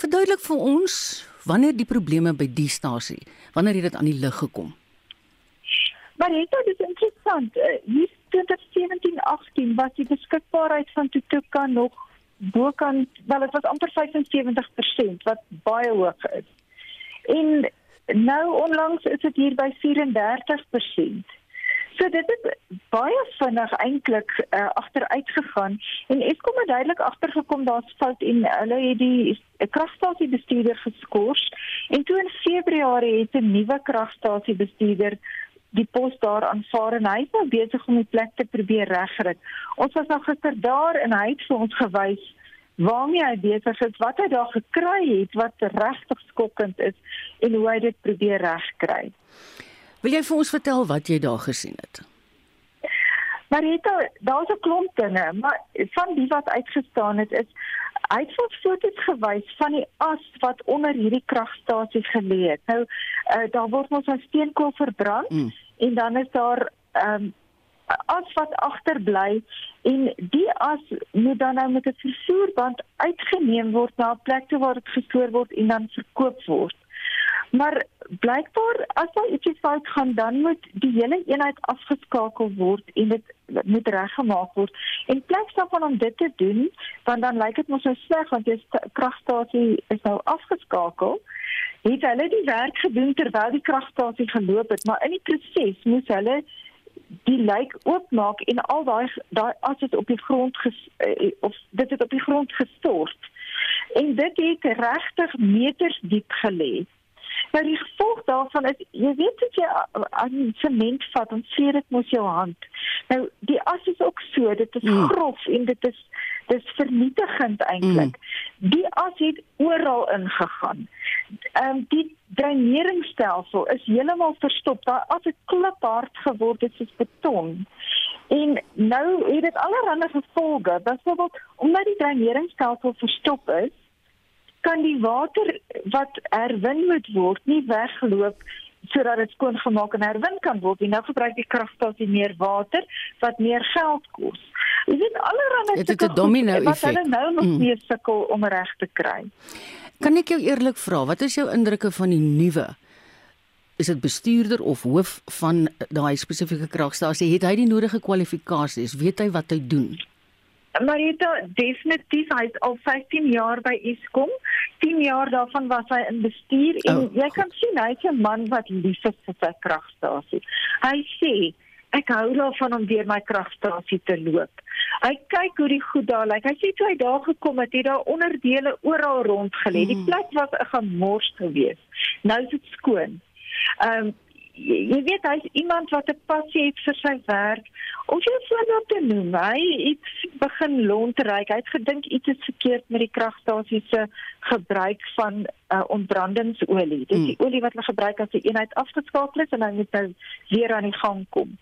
Verduidelik vir ons wanneer die probleme by die stasie, wanneer het dit aan die lig gekom? Maar dit is interessant. Uh, hier 2017-18 was die beskikbaarheid van Tutuka nog bokant, wel dit was amper 75% wat baie hoog is. En nou onlangs is dit hier by 34%. So dit het baie vinnig eintlik uh, agteruit gegaan en Eskom het duidelik agtergekom daar's fout en hulle het die kragstasie bestuurder geskort en toe in Februarie het 'n nuwe kragstasie bestuurder die pos daar aanvaar en hy is nou besig om die plek te probeer regkry. Ons was nou gister daar en hy het vir ons gewys waarmee hy besig is, wat hy daar gekry het wat regtig skokkend is en hoe hy dit probeer regkry. Wil jy vir ons vertel wat jy daar gesien het? Marita, daar's 'n klomp dinge, maar van die wat uitgestaan het is hy het foto's gewys van die as wat onder hierdie kragstasie gelê het. Nou, uh, daar word mos 'n steenkool verbrand mm. en dan is daar ehm um, as wat agterbly en die as moet dan nou met 'n vervoerband uitgeneem word na 'n plek waar dit gestoor word en dan verkoop word. Maar blykbaar as daar iets fout gaan, dan moet die hele eenheid afgeskakel word en dit moet reggemaak word. En plek daarvan om dit te doen, want dan lyk dit mos so sleg want die kragstasie is nou afgeskakel. Het hulle die werk gedoen terwyl die kragstasie geloop het, maar in die proses moes hulle die lijk oopmaak en al daai daai as dit op die grond ges, eh, of dit het op die grond gestort. En dit het regtig meters diep gelê. Nou die gevolg daarvan is jy weet dat jy aan sement vat en sien dit mos jou hand. Nou die as is ook so, dit is mm. grof en dit is dis vernietigend eintlik. Mm. Die as het oral ingegaan. Ehm um, die dreineringsstelsel is heeltemal verstop. Daar as 'n kliphard geword het soos beton. En nou het dit allerlei gevolge. Byvoorbeeld omdat die dreineringsstelsel verstop is, kan die water wat herwin moet word nie wegloop sodat dit skoon gemaak en herwin kan word. En nou gebruik die kragstasie meer water wat meer geld kos. Jy weet allerlei dit het 'n domino effek. Wat hulle nou nog mm. meer sukkel om reg te kry. Kan ek jou eerlik vra, wat is jou indrukke van die nuwe is dit bestuurder of hoof van daai spesifieke kragstasie het hy die nodige kwalifikasies weet hy wat hy doen Marita, definitief hy is al 15 jaar by Eskom. 10 jaar daarvan was hy in bestuur en oh, jy kan sien hy's 'n man wat lief is vir sy kragstasie. Hy sê ek hou daarvan om deur my kragstasie te loop. Hy kyk hoe die goed daar lyk. Hy sê toe hy daar gekom het, het daar onderdele oral rond gelê. Die hmm. plek was 'n gemors geweest. Nou is dit skoon. Ehm um, jy weet hy's iemand wat 'n passie het vir sy werk. Of jy sou nou te noem, hy het begin lontryk. Hy het gedink iets is verkeerd met die kragstasie se gebruik van uh, ontbrandingsolie. Dis die mm. olie wat hulle gebruik as die eenheid afgeskakel is en dan moet nou weer aan die gang kom.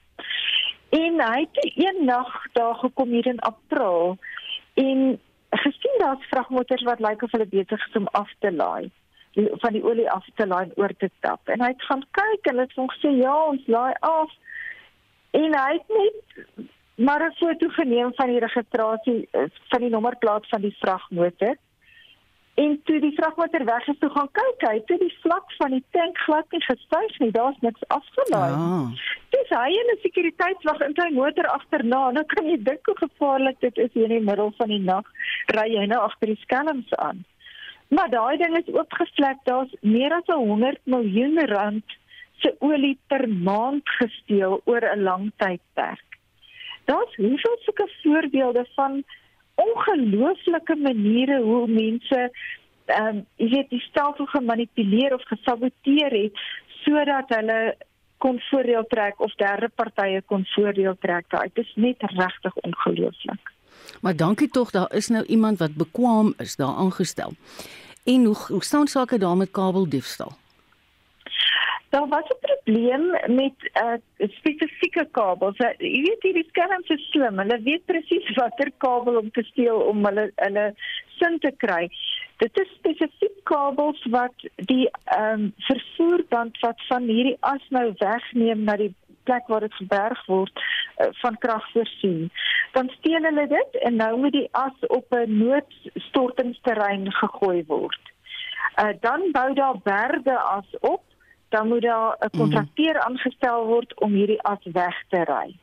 En hy het een nag daar gekom hier in April en gesien daar's vragmotors wat lyk of hulle besig is om af te laai van die olie af te laai oor te tap. En hy het gaan kyk en het hom gesê ja, ons laai af. En hy het net maar 'n foto geneem van die registrasie eh, van die nommerplaat van die vragmotor. En toe die vragmotor weg is, toe gaan kyk hy, toe die vlak van die tank glad nie gestyg nie, daar's niks afgelaai. Ja. Dis hy en 'n sekuriteitswag in sy motor agterna. Nou kan jy dink hoe gevaarlik dit is hier in die middel van die nag ry jy nou agter die skelms aan. Maar daai ding is oopgevlek. Daar's meer as 100 miljoen rand se olie per maand gesteel oor 'n lang tydperk. Daar's hoeveel sulke voorbeelde van ongelooflike maniere hoe mense ehm um, jy weet die stelsel gemanipuleer of gesaboteer het sodat hulle kon voordeel trek of derde partye kon voordeel trek. Dit is net regtig ongelooflik. Maar dankie tog, daar is nou iemand wat bekwam is daar aangestel. En hoe hoe staan sake daar met kabeldiefstal? Daar was 'n probleem met 'n uh, eh, spesifieke kabels. Uh, jy weet hierdie skelms is slim. Hulle weet presies watter kabel om te steel om hulle hulle sin te kry. Dit is spesifiek kabels wat die ehm um, vervoerband wat van hierdie as nou wegneem na die plek waar dit geberg word uh, van krag voorsien. Dan steel hulle dit en nou moet die as op 'n noodstortingsterrein gegooi word. Uh, dan bou daar berge as op, dan moet daar 'n mhm. kontrakteur aangestel word om hierdie as weg te ry.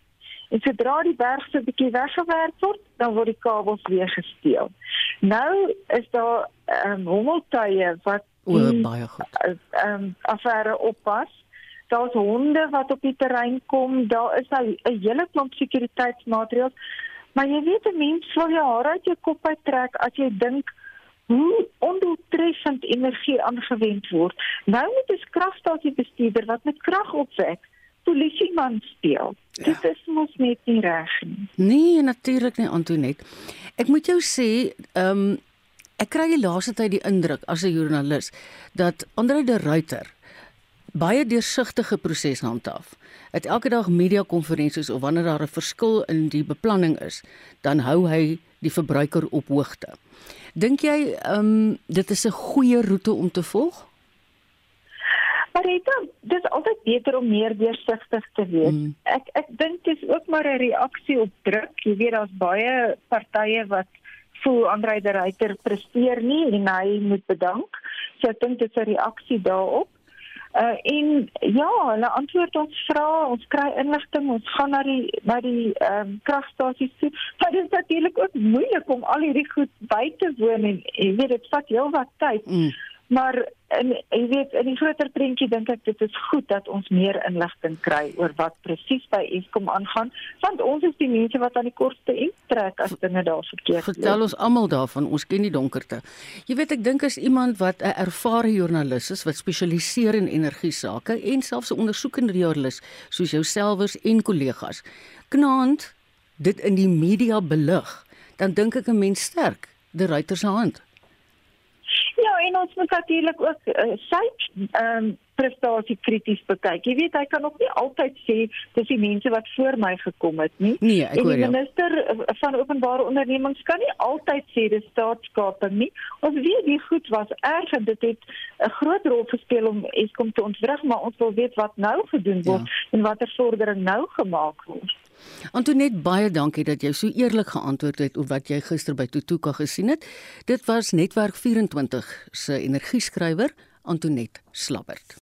En sodra die berg so 'n bietjie weggewerk word, dan word die kabels weer gesteel. Nou is daar ehm um, hommeltuie wat o, baie goed. Ehm um, affære oppas. Daar's honde wat op die terrein kom. Daar is nou 'n hele klomp sekuriteitsmaatreëls. Maar jy weet 'n mens sal jou hare uit jou kop uittrek as jy dink hoe ondoeltreffend energie aangewend word. Nou moet 'n kragstasie bestuurder wat met krag opwek polisieman speel. Ja. Dit is mos net nie reg nie. Nee, natuurlik nie Antoinette. Ek moet jou sê, ehm um, ek kry die laaste tyd die indruk as 'n joernalis dat Andre de Ruyter baie deursigtige proses handhaaf. Dit elke dag media konferensies of wanneer daar 'n verskil in die beplanning is, dan hou hy die verbruiker op hoogte. Dink jy ehm um, dit is 'n goeie roete om te volg? Marita, dit is altyd beter om meer deursigtig te wees. Mm. Ek ek dink dit is ook maar 'n reaksie op druk. Jy weet daar's baie partye wat voel Andre de Ruyter presteer nie en hy moet bedank. So ek dink dit is 'n reaksie daarop. Uh en ja, hulle antwoord ons vra, ons kry inligting, ons gaan na die na die ehm um, kragstasies toe. Maar dit is natuurlik ook moeilik om al hierdie goed by te woon en jy weet dit vat heelwat tyd. Mm. Maar en jy weet in die groter prentjie dink ek dit is goed dat ons meer inligting kry oor wat presies by Eskom aangaan want ons is die mense wat aan die kortste end trek as dinge daar verkeerd loop. Vertel ons almal daarvan, ons ken die donkerte. Jy weet ek dink as iemand wat 'n ervare joernalis is wat spesialiseer in energie sake en selfs 'n ondersoekende joernalis soos jouselfs en kollegas knaand dit in die media belig, dan dink ek 'n mens sterk die ruiter se hand en ons moet natuurlik ook uh, sy ehm um, prestasie krities bekyk. Jy weet hy kan ook nie altyd sê dis die mense wat voor my gekom het nie. Nee, ek hoor jou. Die minister eh, van openbare ondernemings kan nie altyd sê dis staatskaping nie. Ons weet die goed was erg en dit het 'n groot rol gespeel om Eskom te ontwrig, maar ons wil weet wat nou gedoen word ja. en watter vordering nou gemaak word. Antoinette baie dankie dat jy so eerlik geantwoord het op wat jy gister by Tutuka gesien het. Dit was Netwerk 24 se energieskrywer Antoinette Slabbert.